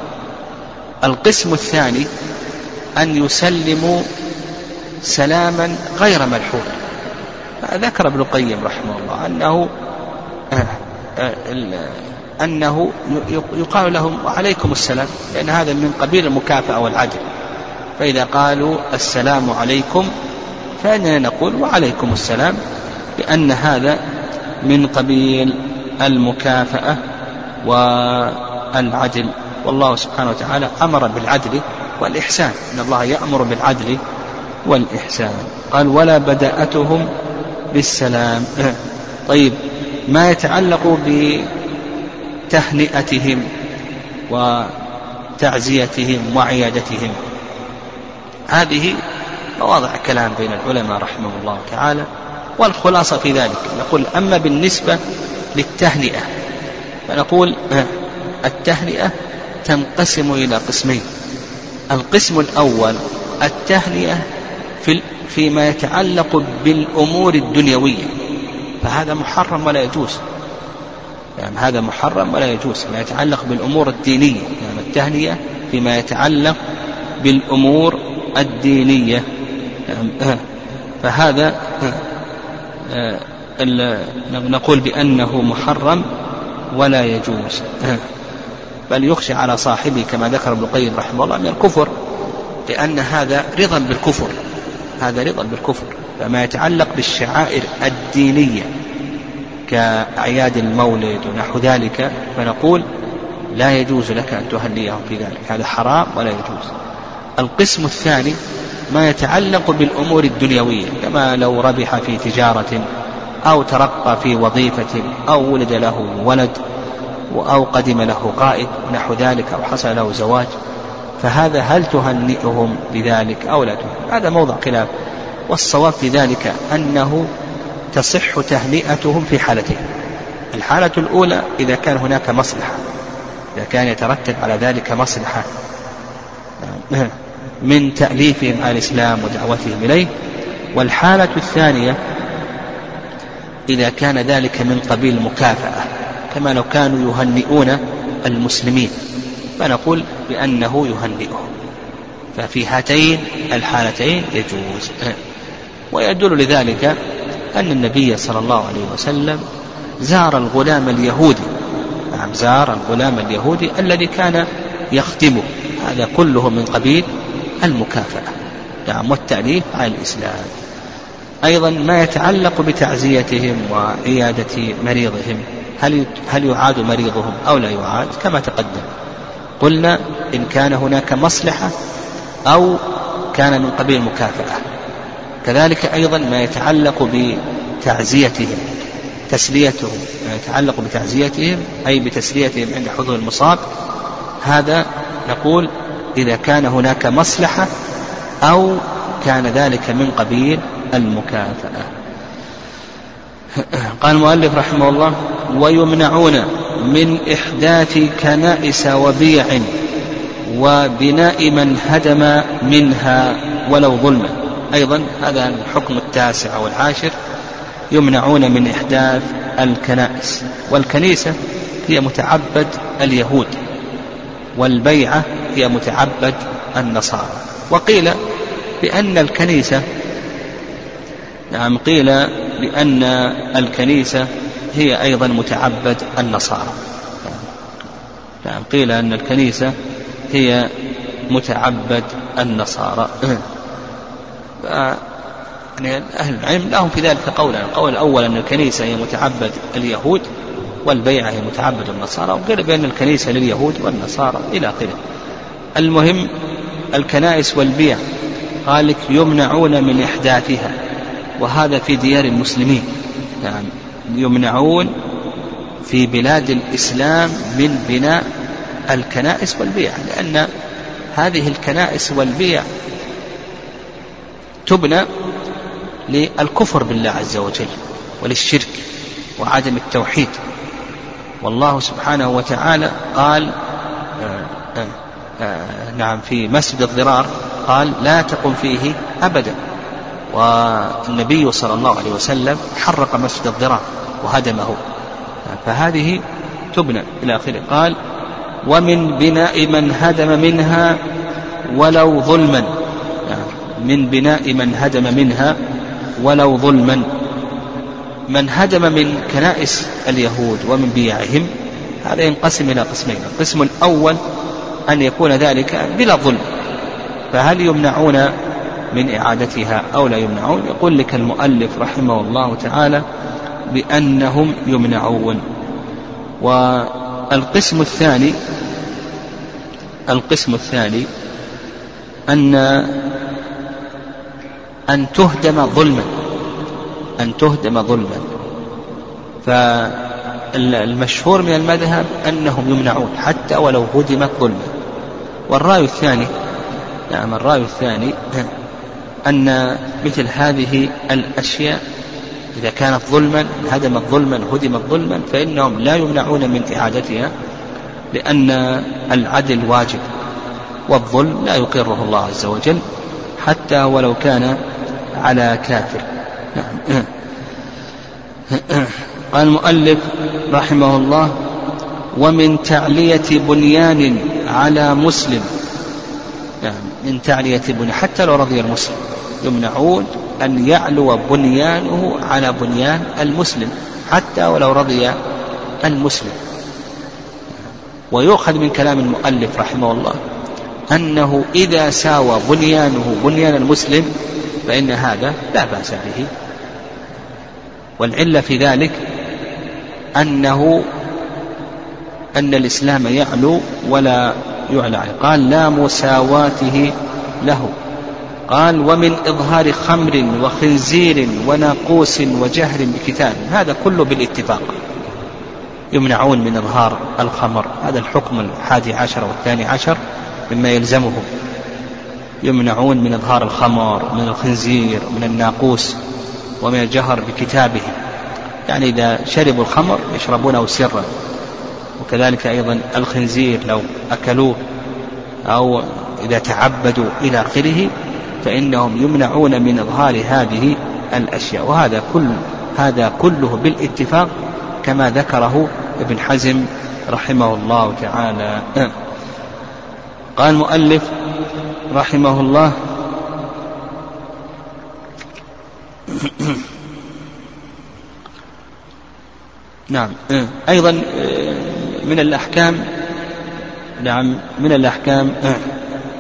S1: القسم الثاني أن يسلموا سلاما غير ملحون. ذكر ابن القيم رحمه الله أنه آه، آه، أنه يقال لهم وعليكم السلام لأن هذا من قبيل المكافأة والعدل فإذا قالوا السلام عليكم فإننا نقول وعليكم السلام لأن هذا من قبيل المكافأة والعدل. والله سبحانه وتعالى أمر بالعدل والإحسان. إن الله يأمر بالعدل والإحسان. قال ولا بدأتهم بالسلام. طيب ما يتعلق بتهنئتهم وتعزيتهم وعيادتهم؟ هذه مواضع كلام بين العلماء رحمه الله تعالى والخلاصة في ذلك. نقول أما بالنسبة للتهنئة فنقول التهنئة تنقسم إلى قسمين. القسم الأول التهنئة في فيما يتعلق بالأمور الدنيوية. فهذا محرم ولا يجوز. يعني هذا محرم ولا يجوز. ما يتعلق بالأمور الدينية. يعني التهنئة فيما يتعلق بالأمور الدينية. فهذا نقول بأنه محرم ولا يجوز. بل يخشى على صاحبه كما ذكر ابن القيم رحمه الله من الكفر لأن هذا رضا بالكفر. هذا رضا بالكفر. فما يتعلق بالشعائر الدينية كأعياد المولد ونحو ذلك فنقول لا يجوز لك أن تهنيهم في ذلك. هذا حرام ولا يجوز. القسم الثاني ما يتعلق بالأمور الدنيوية كما لو ربح في تجارة أو ترقى في وظيفة أو ولد له ولد أو قدم له قائد ونحو ذلك أو حصل له زواج فهذا هل تهنئهم بذلك أو لا تهنئ هذا موضع خلاف. والصواب في ذلك أنه تصح تهنئتهم في حالتين. الحالة الأولى إذا كان هناك مصلحة إذا كان يترتب على ذلك مصلحة. من تأليفهم على الإسلام ودعوتهم إليه. والحالة الثانية إذا كان ذلك من قبيل مكافأة كما لو كانوا يهنئون المسلمين. فنقول بأنه يهنئهم. ففي هاتين الحالتين يجوز. ويدل لذلك أن النبي صلى الله عليه وسلم زار الغلام اليهودي. نعم زار الغلام اليهودي الذي كان يخدمه. هذا كله من قبيل المكافأة. نعم والتأليف على الإسلام. أيضا ما يتعلق بتعزيتهم وعيادة مريضهم هل هل يعاد مريضهم أو لا يعاد؟ كما تقدم. قلنا إن كان هناك مصلحة أو كان من قبيل مكافأة. كذلك أيضا ما يتعلق بتعزيتهم تسليتهم. ما يتعلق بتعزيتهم أي بتسليتهم عند حضور المصاب هذا نقول إذا كان هناك مصلحة أو كان ذلك من قبيل المكافأة. قال المؤلف رحمه الله ويمنعون من إحداث كنائس وبيع وبناء من هدم منها ولو ظلما أيضا هذا الحكم التاسع والعاشر يمنعون من إحداث الكنائس. والكنيسة هي متعبد اليهود. والبيعة هي متعبد النصارى. وقيل بأن الكنيسة نعم قيل بأن الكنيسة هي أيضا متعبد النصارى. نعم قيل أن الكنيسة هي متعبد النصارى. يعني أهل العلم لهم في ذلك قولا القول الأول أن الكنيسة هي متعبد اليهود والبيعة هي متعبد النصارى وقيل بأن الكنيسة لليهود والنصارى إلى آخره. المهم الكنائس والبيع قال لك يمنعون من إحداثها وهذا في ديار المسلمين. يعني يمنعون في بلاد الإسلام من بناء الكنائس والبيع لأن هذه الكنائس والبيع تبنى للكفر بالله عز وجل وللشرك وعدم التوحيد. والله سبحانه وتعالى قال آآ آآ آآ نعم في مسجد الضرار قال لا تقم فيه أبدا. والنبي صلى الله عليه وسلم حرق مسجد الضرار وهدمه. فهذه تبنى إلى آخره. قال ومن بناء من هدم منها ولو ظلما. من بناء من هدم منها ولو ظلما. من هدم من كنائس اليهود ومن بيعهم هذا ينقسم إلى قسمين. القسم الأول أن يكون ذلك بلا ظلم. فهل يمنعون من إعادتها أو لا يمنعون؟ يقول لك المؤلف رحمه الله تعالى بأنهم يمنعون. والقسم الثاني القسم الثاني أن أن تهدم ظلما. أن تهدم ظلما. فالمشهور من المذهب أنهم يمنعون حتى ولو هدمت ظلما. والرأي الثاني نعم الرأي الثاني أن مثل هذه الأشياء إذا كانت ظلما هدمت ظلما هدمت ظلما فإنهم لا يمنعون من إعادتها لأن العدل واجب والظلم لا يقره الله عز وجل حتى ولو كان على كافر. قال المؤلف رحمه الله ومن تعلية بنيان على مسلم. يعني من تعلية بنيان حتى لو رضي المسلم. يمنعون أن يعلو بنيانه على بنيان المسلم حتى ولو رضي المسلم. ويؤخذ من كلام المؤلف رحمه الله أنه إذا ساوى بنيانه بنيان المسلم فإن هذا لا بأس به. والعلة في ذلك أنه أن الإسلام يعلو ولا يعلى قال لا مساواته له. قال ومن إظهار خمر وخنزير وناقوس وجهر بكتاب. هذا كله بالاتفاق. يمنعون من إظهار الخمر. هذا الحكم الحادي عشر والثاني عشر مما يلزمهم يمنعون من إظهار الخمر من الخنزير من الناقوس. ومن الجهر بكتابه. يعني إذا شربوا الخمر يشربونه سرا. وكذلك أيضا الخنزير لو أكلوه أو إذا تعبدوا إلى آخره فإنهم يمنعون من إظهار هذه الأشياء. وهذا كل هذا كله بالاتفاق كما ذكره ابن حزم رحمه الله تعالى. قال المؤلف رحمه الله نعم. أيضا من الأحكام نعم من الأحكام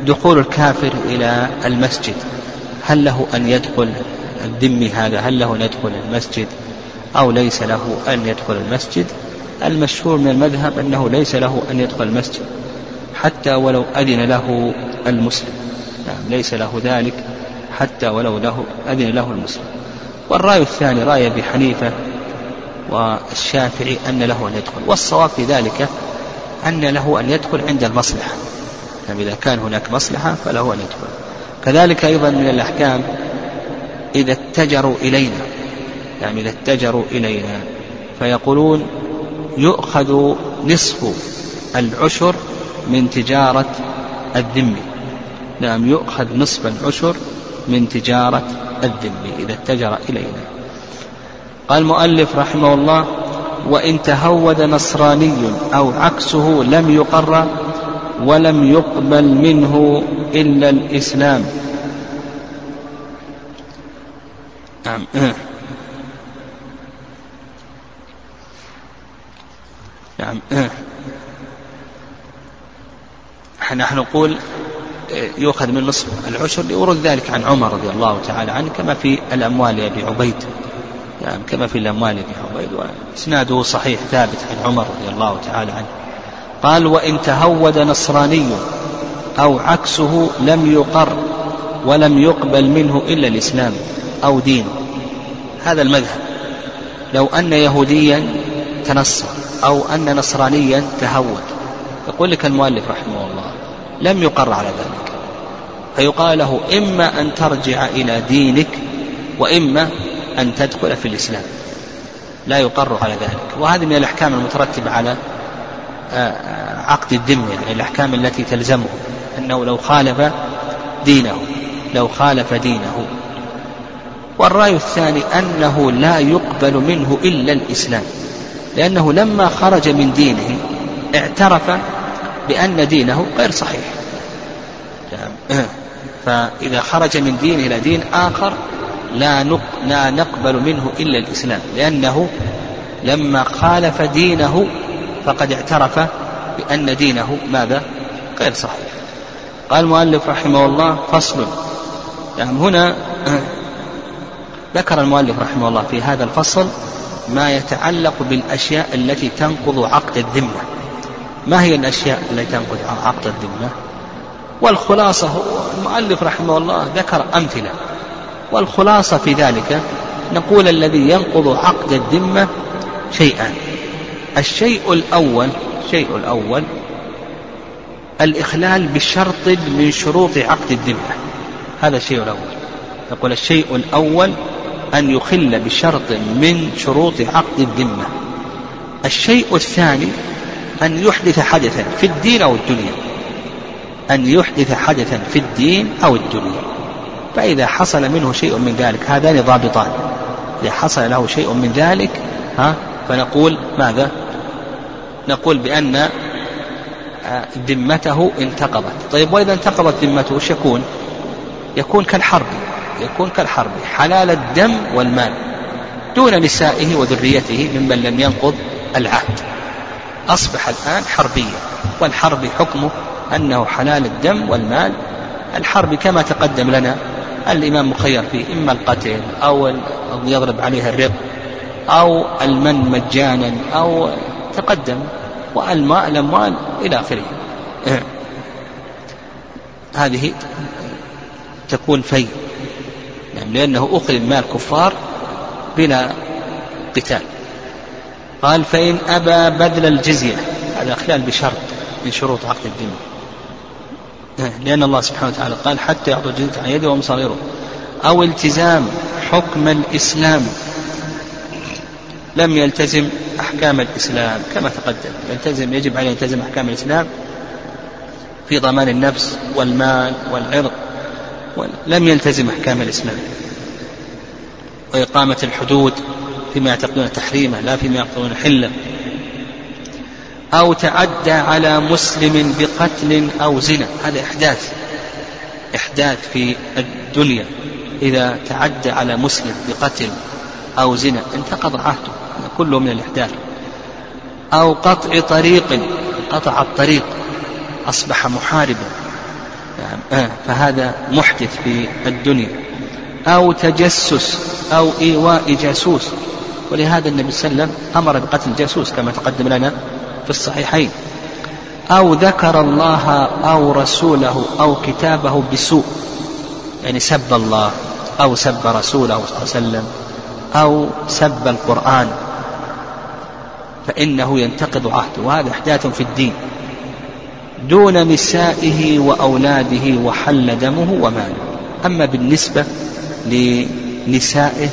S1: دخول الكافر إلى المسجد. هل له أن يدخل الذمي هذا؟ هل له أن يدخل المسجد؟ أو ليس له أن يدخل المسجد؟ المشهور من المذهب أنه ليس له أن يدخل المسجد حتى ولو أذن له المسلم. نعم ليس له ذلك حتى ولو له أذن له المسلم. والرأي الثاني رأي أبي حنيفة والشافعي أن له أن يدخل. والصواب في ذلك أن له أن يدخل عند المصلحة. يعني إذا كان هناك مصلحة فله أن يدخل. كذلك أيضا من الأحكام إذا اتجروا إلينا. يعني إذا اتجروا إلينا. فيقولون يؤخذ نصف العشر من تجارة الذمي نعم يؤخذ نصف العشر من تجارة الذمي إذا اتجر إلينا. قال المؤلف رحمه الله وإن تهود نصراني أو عكسه لم يقر ولم يقبل منه إلا الإسلام. نعم. نعم. نحن نقول يؤخذ من نصف العشر لورود ذلك عن عمر رضي الله تعالى عنه كما في الأموال لأبي عبيد. يعني كما في الأموال لأبي عبيد وإسناده صحيح ثابت عن عمر رضي الله تعالى عنه. قال وإن تهود نصراني أو عكسه لم يقر ولم يقبل منه إلا الإسلام أو دينه هذا المذهب. لو أن يهوديا تنصر أو أن نصرانيا تهود. يقول لك المؤلف رحمه الله لم يقر على ذلك. فيقال له إما أن ترجع إلى دينك وإما أن تدخل في الإسلام. لا يقر على ذلك. وهذه من الأحكام المترتبة على آه، عقد الذمة يعني الأحكام التي تلزمه أنه لو خالف دينه لو خالف دينه. والرأي الثاني أنه لا يقبل منه إلا الإسلام. لأنه لما خرج من دينه اعترف بأن دينه غير صحيح. فإذا خرج من دين إلى دين آخر لا لا نقبل منه إلا الإسلام لأنه لما خالف دينه فقد اعترف بأن دينه ماذا؟ غير صحيح. قال المؤلف رحمه الله فصل. يعني هنا ذكر المؤلف رحمه الله في هذا الفصل ما يتعلق بالأشياء التي تنقض عقد الذمة. ما هي الأشياء التي تنقض عقد الذمة؟ والخلاصة المؤلف رحمه الله ذكر أمثلة. والخلاصة في ذلك نقول الذي ينقض عقد الذمة شيئان الشيء الأول الشيء الأول الإخلال بشرط من شروط عقد الذمة. هذا الشيء الأول. نقول الشيء الأول أن يخل بشرط من شروط عقد الذمة. الشيء الثاني أن يحدث حدثا في الدين أو الدنيا. أن يحدث حدثا في الدين أو الدنيا. فإذا حصل منه شيء من ذلك هذان ضابطان. إذا حصل له شيء من ذلك ها فنقول ماذا؟ نقول بأن آه، ذمته انتقضت. طيب وإذا انتقضت ذمته وش يكون؟ يكون كالحرب. يكون كالحرب. حلال الدم والمال دون نسائه وذريته ممن لم ينقض العهد. أصبح الآن حربيا والحرب حكمه أنه حلال الدم والمال. الحرب كما تقدم لنا الإمام مخير فيه إما القتل أو يضرب عليها الرق أو المن مجانا أو تقدم والماء الأموال إلى آخره. هذه تكون في لأنه أخذ مال كفار بلا قتال. قال فإن أبى بذل الجزية. هذا خلال بشرط من شروط عقد الذمة لأن الله سبحانه وتعالى قال حتى يعطوا الجزية عن يده وهم صغيرون أو التزام حكم الإسلام. لم يلتزم أحكام الإسلام. كما تقدم. يلتزم يجب عليه يلتزم أحكام الإسلام في ضمان النفس والمال والعرض. لم يلتزم أحكام الإسلام. وإقامة الحدود. فيما يعتقدون تحريمه لا فيما يعتقدون حله. أو تعدى على مسلم بقتل أو زنا. هذا إحداث إحداث في الدنيا. إذا تعدى على مسلم بقتل أو زنا انتقض عهده. كله من الإحداث. أو قطع طريق قطع الطريق أصبح محاربا. فهذا محدث في الدنيا. أو تجسس أو إيواء جاسوس. ولهذا النبي صلى الله عليه وسلم أمر بقتل الجاسوس كما تقدم لنا في الصحيحين. أو ذكر الله أو رسوله أو كتابه بسوء يعني سب الله أو سب رسوله صلى الله عليه وسلم أو سب القرآن فإنه ينتقض عهده. وهذا إحداث في الدين دون نسائه وأولاده وحل دمه وماله. أما بالنسبة لنسائه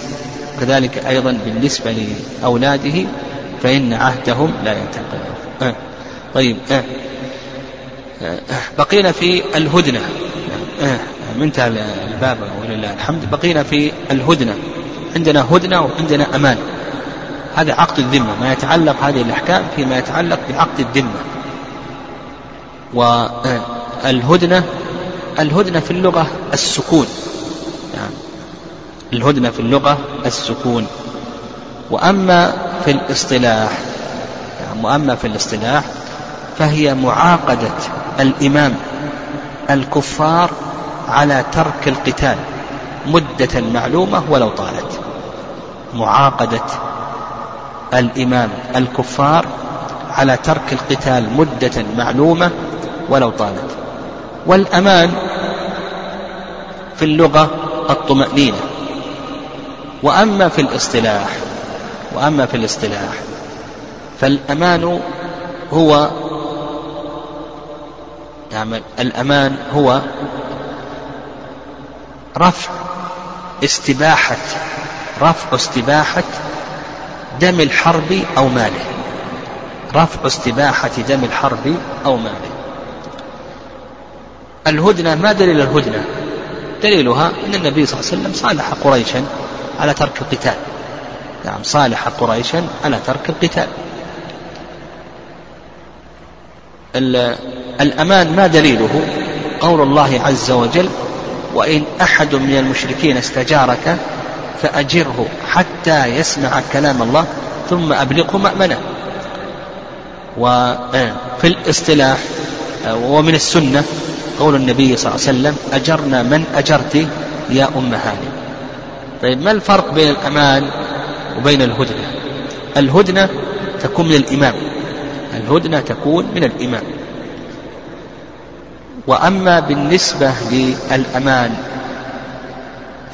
S1: كذلك أيضا بالنسبة لأولاده فإن عهدهم لا ينتقض آه. طيب آه. آه. بقينا في الهدنة. منتهى الباب ولله الحمد. بقينا في الهدنة. عندنا هدنة وعندنا أمان. هذا عقد الذمة. ما يتعلق هذه الأحكام فيما يتعلق بعقد الذمة. والهدنة الهدنة في اللغة السكون. يعني الهدنة في اللغة السكون. وأما في الاصطلاح وأما في الاصطلاح فهي معاقدة الإمام الكفار على ترك القتال مدة معلومة ولو طالت. معاقدة الإمام الكفار على ترك القتال مدة معلومة ولو طالت. والأمان في اللغة الطمأنينة. وأما في الاصطلاح وأما في الاصطلاح فالأمان هو يعني الأمان هو رفع استباحة رفع استباحة دم الحرب أو ماله. رفع استباحة دم الحرب أو ماله. الهدنة ما دليل الهدنة؟ دليلها أن النبي صلى الله عليه وسلم صالح قريشا. على ترك القتال. نعم صالح قريشا على ترك القتال. الأمان ما دليله؟ قول الله عز وجل وإن أحد من المشركين استجارك فأجره حتى يسمع كلام الله ثم أبلغه مأمنة. وفي الاصطلاح ومن السنة قول النبي صلى الله عليه وسلم أجرنا من أجرت يا أم هاني. طيب ما الفرق بين الأمان وبين الهدنة؟ الهدنة تكون من الإمام. الهدنة تكون من الإمام. وأما بالنسبة للأمان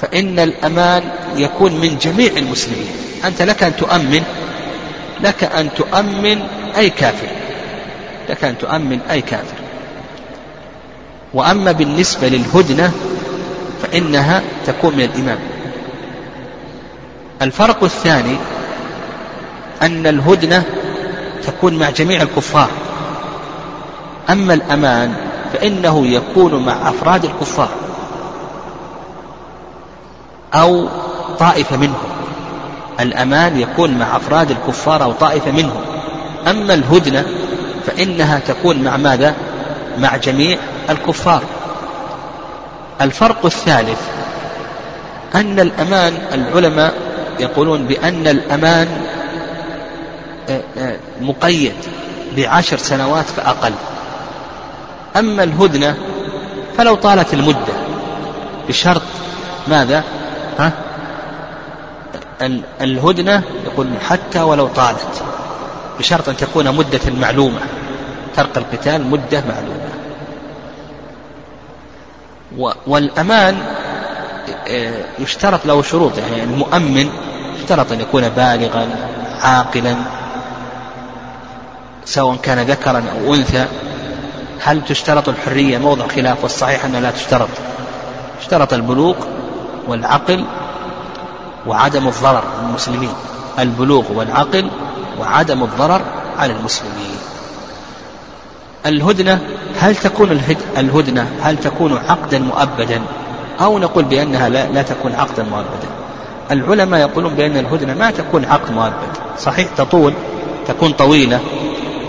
S1: فإن الأمان يكون من جميع المسلمين. أنت لك أن تؤمن لك أن تؤمن أي كافر. لك أن تؤمن أي كافر. وأما بالنسبة للهدنة فإنها تكون من الإمام. الفرق الثاني أن الهدنة تكون مع جميع الكفار. أما الأمان فإنه يكون مع أفراد الكفار أو طائفة منهم. الأمان يكون مع أفراد الكفار أو طائفة منهم. أما الهدنة فإنها تكون مع ماذا؟ مع جميع الكفار. الفرق الثالث أن الأمان العلماء يقولون بأن الأمان آه، آه، مقيد بعشر سنوات فأقل أما الهدنة فلو طالت المدة بشرط ماذا؟ ها؟ الهدنة يقول حتى ولو طالت بشرط أن تكون مدة معلومة ترك القتال مدة معلومة والأمان يشترط له شروط. يعني المؤمن يشترط أن يكون بالغا عاقلا سواء كان ذكرا أو أنثى. هل تشترط الحرية؟ موضع خلاف والصحيح أنها لا تشترط. اشترط البلوغ والعقل وعدم الضرر للمسلمين البلوغ والعقل وعدم الضرر على المسلمين. الهدنة هل تكون الهدنة هل تكون عقدا مؤبدا؟ أو نقول بأنها لا, لا تكون عقدا مؤبدا العلماء يقولون بأن الهدنة ما تكون عقد مؤبد صحيح تطول تكون طويلة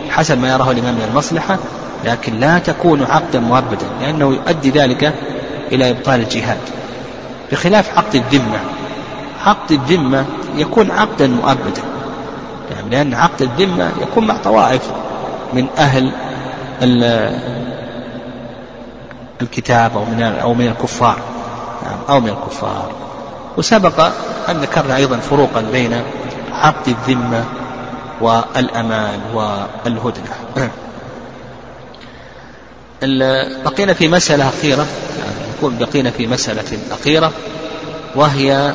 S1: حسب ما يراه الإمام من المصلحة لكن لا تكون عقدا مؤبدا لأنه يؤدي ذلك إلى إبطال الجهاد. بخلاف عقد الذمة عقد الذمة يكون عقدا مؤبدا. يعني لأن عقد الذمة يكون مع طوائف من أهل الكتاب أو من أو من الكفار. أو من الكفار. وسبق أن ذكرنا أيضا فروقا بين عقد الذمة والأمان والهدنة. بقينا في مسألة أخيرة. يعني بقينا في مسألة أخيرة وهي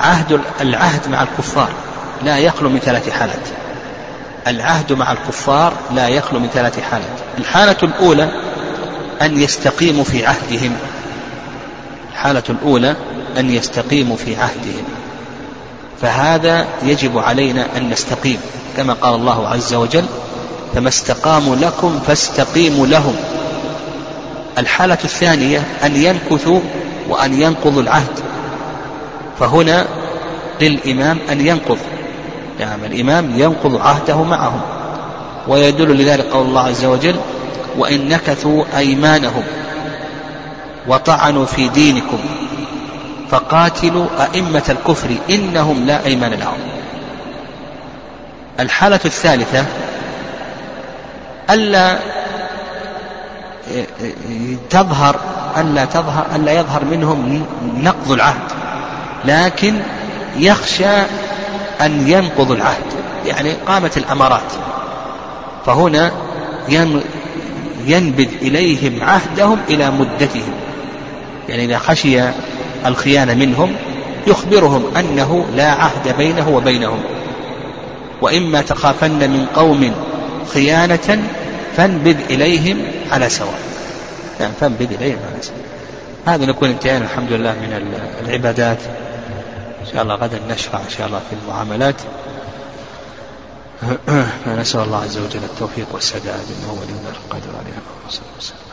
S1: عهد العهد مع الكفار. لا يخلو من ثلاث حالات. العهد مع الكفار لا يخلو من ثلاث حالات. الحالة الأولى أن يستقيموا في عهدهم. الحالة الأولى أن يستقيموا في عهدهم. فهذا يجب علينا أن نستقيم. كما قال الله عز وجل فما استقاموا لكم فاستقيموا لهم. الحالة الثانية أن ينكثوا وأن ينقضوا العهد. فهنا للإمام أن ينقض. يعني الإمام ينقض عهده معهم. ويدل لذلك قول الله عز وجل وإن نكثوا أيمانهم. وطعنوا في دينكم. فقاتلوا أئمة الكفر إنهم لا أيمان لهم. الحالة الثالثة ألا تظهر ألا تظهر ألا يظهر منهم نقض العهد. لكن يخشى أن ينقض العهد. يعني قامت الأمارات. فهنا ينبذ إليهم عهدهم إلى مدتهم. يعني إذا خشي الخيانة منهم يخبرهم أنه لا عهد بينه وبينهم. وإما تخافن من قوم خيانة فانبذ إليهم على سواء. يعني فانبذ إليهم على سواء. هذا نكون انتهينا. الحمد لله من العبادات. إن شاء الله غدا نشرع إن شاء الله في المعاملات. فنسأل الله عز وجل التوفيق والسداد. إنه ولي القادر عليه الله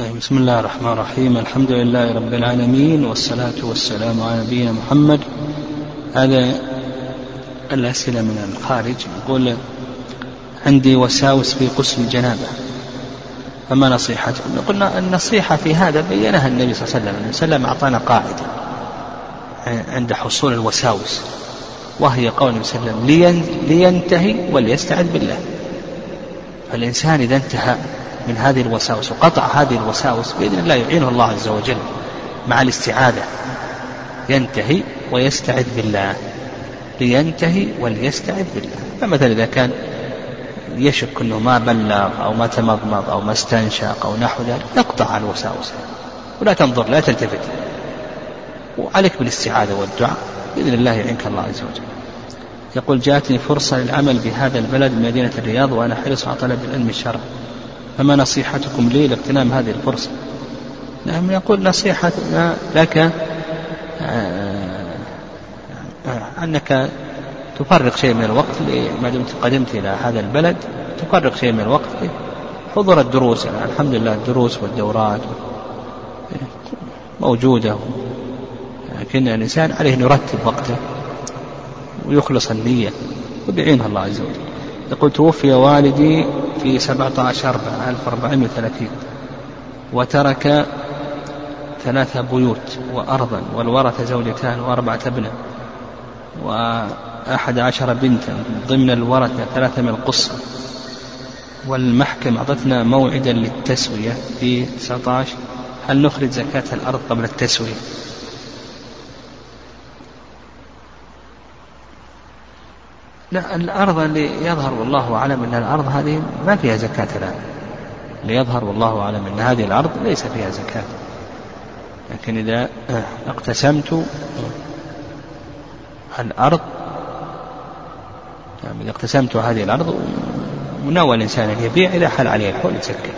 S1: بسم الله الرحمن الرحيم الحمد لله رب العالمين والصلاة والسلام على نبينا محمد هذا الأسئلة من الخارج يقول عندي وساوس في قسم الجنابة فما نصيحتكم؟ قلنا النصيحة في هذا بينها النبي صلى الله عليه وسلم النبي صلى الله عليه وسلم أعطانا قاعدة عند حصول الوساوس وهي قول النبي صلى الله عليه وسلم لينتهي وليستعذ بالله فالإنسان إذا انتهى من هذه الوساوس وقطع هذه الوساوس بإذن الله يعينه الله عز وجل مع الاستعاذة. ينتهي ويستعذ بالله. لينتهي وليستعذ بالله. فمثلا إذا كان يشك أنه ما بلغ أو ما تمضمض أو ما استنشق أو نحو ذلك يقطع الوساوس. ولا تنظر لا تلتفت. وعليك بالاستعاذة والدعاء بإذن الله يعينك الله عز وجل. يقول جاءتني فرصة للعمل بهذا البلد مدينة الرياض وأنا حريص على طلب العلم الشرعي. فما نصيحتكم لي لاغتنام هذه الفرصة؟ نعم يقول نصيحتنا لك آه، أنك تفرق شيء من الوقت ما دمت قدمت إلى هذا البلد تفرق شيء من الوقت حضور الدروس يعني الحمد لله الدروس والدورات موجودة لكن الإنسان عليه أن يرتب وقته ويخلص النية وبيعينها الله عز وجل. يقول توفي والدي في 17 أربعة 1430 وترك ثلاثة بيوت وأرضا والورثة زوجتان وأربعة أبناء وأحد عشر بنتا ضمن الورثة ثلاثة من القصة والمحكمة أعطتنا موعدا للتسوية في 19 هل نخرج زكاة الأرض قبل التسوية؟ لا الأرض اللي يظهر والله أعلم أن الأرض هذه ما فيها زكاة الآن. اللي يظهر والله أعلم أن هذه الأرض ليس فيها زكاة. لكن إذا اقتسمت الأرض يعني إذا اقتسمت هذه الأرض ونوى الإنسان أن يبيع إذا حل عليه الحول يزكى